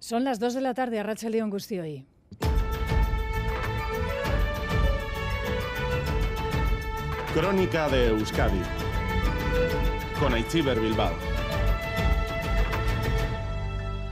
Son las 2 de la tarde a Racha León Gustioy. Crónica de Euskadi con Aichiber Bilbao.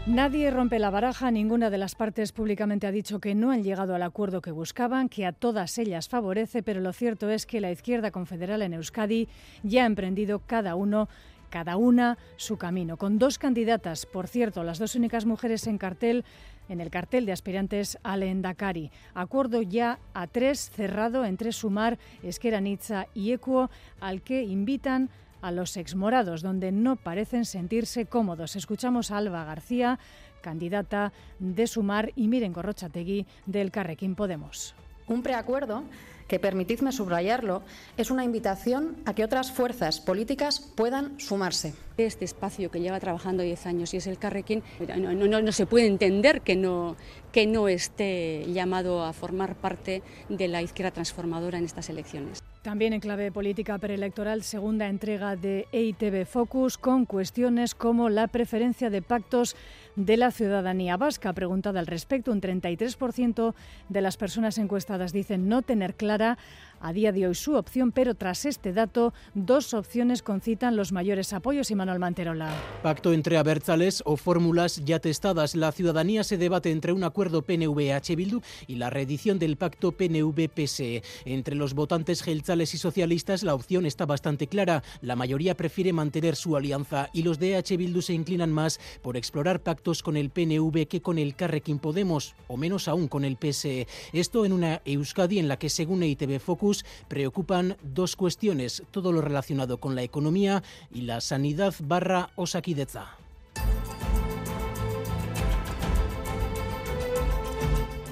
Nadie rompe la baraja, ninguna de las partes públicamente ha dicho que no han llegado al acuerdo que buscaban, que a todas ellas favorece, pero lo cierto es que la izquierda confederal en Euskadi ya ha emprendido cada uno cada una su camino, con dos candidatas, por cierto, las dos únicas mujeres en cartel en el cartel de aspirantes al Endacari. Acuerdo ya a tres cerrado entre Sumar, Esqueranitza y Equo, al que invitan a los exmorados, donde no parecen sentirse cómodos. Escuchamos a Alba García, candidata de Sumar, y Miren Gorrochategui del Carrequín Podemos. Un preacuerdo que permitidme subrayarlo, es una invitación a que otras fuerzas políticas puedan sumarse. Este espacio que lleva trabajando 10 años y es el Carrequín, no, no, no, se puede entender que no, que no esté llamado a formar parte de la izquierda transformadora en estas elecciones. También en clave política preelectoral, segunda entrega de EITB Focus con cuestiones como la preferencia de pactos de la ciudadanía vasca. Preguntada al respecto, un 33% de las personas encuestadas dicen no tener clara a día de hoy su opción, pero tras este dato, dos opciones concitan los mayores apoyos. Y Manuel Manterola. Pacto entre abertzales o fórmulas ya testadas. La ciudadanía se debate entre un acuerdo PNV-H Bildu y la reedición del pacto PNV-PSE. Entre los votantes gelzales y socialistas, la opción está bastante clara. La mayoría prefiere mantener su alianza y los de H Bildu se inclinan más por explorar pactos con el PNV que con el Carrequín Podemos, o menos aún con el PSE. Esto en una Euskadi en la que, según EITB Focus, preocupan dos cuestiones, todo lo relacionado con la economía y la sanidad barra osakideza.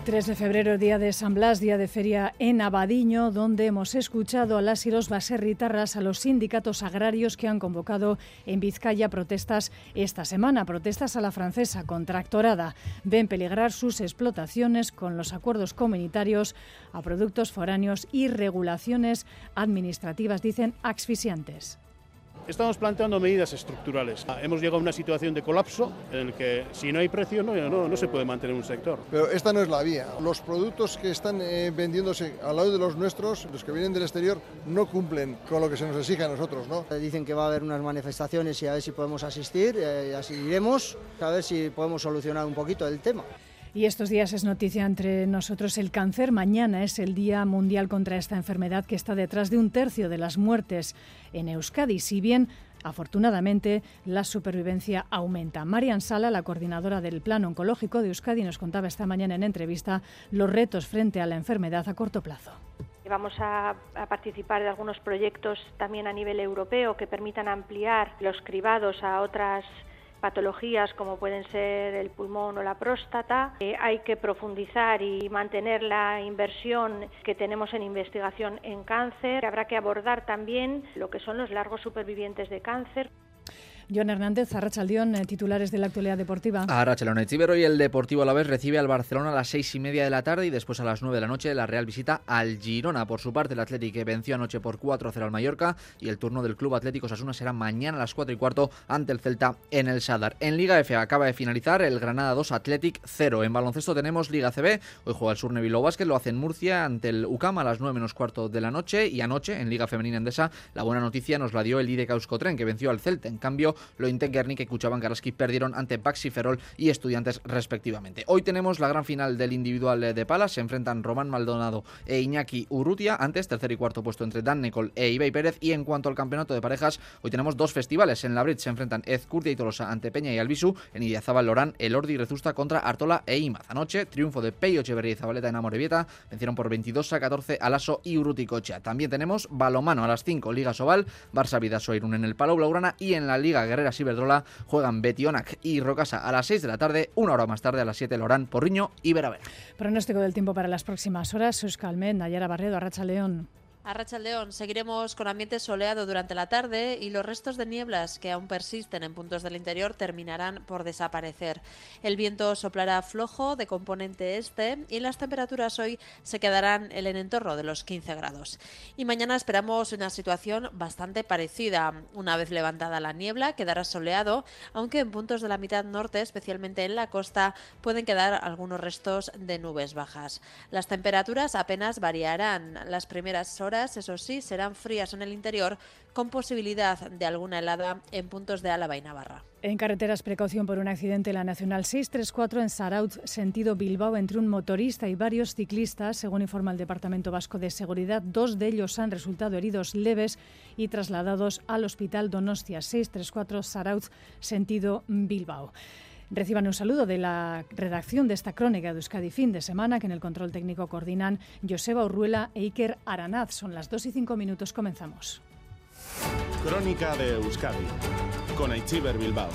3 de febrero, día de San Blas, día de feria en Abadiño, donde hemos escuchado a las y los baserritarras, a los sindicatos agrarios que han convocado en Vizcaya protestas esta semana, protestas a la francesa contractorada. Ven peligrar sus explotaciones con los acuerdos comunitarios a productos foráneos y regulaciones administrativas, dicen, asfixiantes. Estamos planteando medidas estructurales. Hemos llegado a una situación de colapso en el que si no hay precio no, no, se puede mantener un sector. Pero esta no es la vía. Los productos que están eh, vendiéndose al lado de los nuestros, los que vienen del exterior, no cumplen con lo que se nos exige a nosotros. ¿no? Dicen que va a haber unas manifestaciones y a ver si podemos asistir, eh, y así iremos, a ver si podemos solucionar un poquito el tema. Y estos días es noticia entre nosotros el cáncer. Mañana es el Día Mundial contra esta enfermedad que está detrás de un tercio de las muertes en Euskadi. Si bien Afortunadamente, la supervivencia aumenta. Marian Sala, la coordinadora del Plan Oncológico de Euskadi, nos contaba esta mañana en entrevista los retos frente a la enfermedad a corto plazo. Vamos a, a, participar de algunos proyectos también a nivel europeo que permitan ampliar los cribados a otras patologías como pueden ser el pulmón o la próstata. Eh, hay que profundizar y mantener la inversión que tenemos en investigación en cáncer. Habrá que abordar también lo que son los largos supervivientes de cáncer. John Hernández, Arrachaldión, eh, titulares de la actualidad deportiva. Arrachaldión, el hoy el Deportivo a la vez recibe al Barcelona a las seis y media de la tarde y después a las nueve de la noche la Real visita al Girona. Por su parte, el Atlético venció anoche por 4-0 al Mallorca y el turno del Club Atlético Sasuna será mañana a las 4 y cuarto ante el Celta en el Sadar. En Liga F acaba de finalizar el Granada 2 Athletic 0. En baloncesto tenemos Liga CB. Hoy juega el Surne Bilbao Basket, lo hace en Murcia ante el UCAM a las 9 menos cuarto de la noche y anoche en Liga Femenina Endesa la buena noticia nos la dio el IDK Euskotren que venció al Celta. En cambio, lo intenta que Cuchaban Karaski perdieron ante Baxi Ferrol y Estudiantes respectivamente. Hoy tenemos la gran final del individual de palas, se enfrentan Román Maldonado e Iñaki Urrutia, antes tercer y cuarto puesto entre Dan Nicol e Ibai Pérez y en cuanto al campeonato de parejas, hoy tenemos dos festivales, en la Brit se enfrentan Ezcurdia y Tolosa ante Peña y Albisu, en Idiazabal Lorán, Elordi y Rezusta contra Artola e Imaz. Anoche, triunfo de Peyo Echeverría y Zabaleta en Amorebieta, vencieron por 22 a 14 a Lasso y Urruticocha. También tenemos balomano a las 5, Liga Sobal, Barça Vidaso Irún en el Palau Blaugrana y en la Liga Guerrera Ciberdrola juegan Betionac y Rocasa a las 6 de la tarde, una hora más tarde a las 7 Lorán, Porriño y Veravera. Pronóstico del tiempo para las próximas horas, Suscalmen, Nayara Barredo, Arracha León. A Rachaldeón seguiremos con ambiente soleado durante la tarde y los restos de nieblas que aún persisten en puntos del interior terminarán por desaparecer. El viento soplará flojo de componente este y las temperaturas hoy se quedarán en el entorno de los 15 grados. Y mañana esperamos una situación bastante parecida. Una vez levantada la niebla quedará soleado, aunque en puntos de la mitad norte, especialmente en la costa, pueden quedar algunos restos de nubes bajas. Las temperaturas apenas variarán. Las primeras horas eso sí, serán frías en el interior, con posibilidad de alguna helada en puntos de Álava y Navarra. En carreteras, precaución por un accidente en la Nacional 634 en Saraut, sentido Bilbao, entre un motorista y varios ciclistas. Según informa el Departamento Vasco de Seguridad, dos de ellos han resultado heridos leves y trasladados al Hospital Donostia 634 Saraut, sentido Bilbao. Reciban un saludo de la redacción de esta crónica de Euskadi fin de semana, que en el control técnico coordinan Joseba Urruela e Iker Aranaz. Son las 2 y 5 minutos, comenzamos. Crónica de Euskadi con Aichiber Bilbao.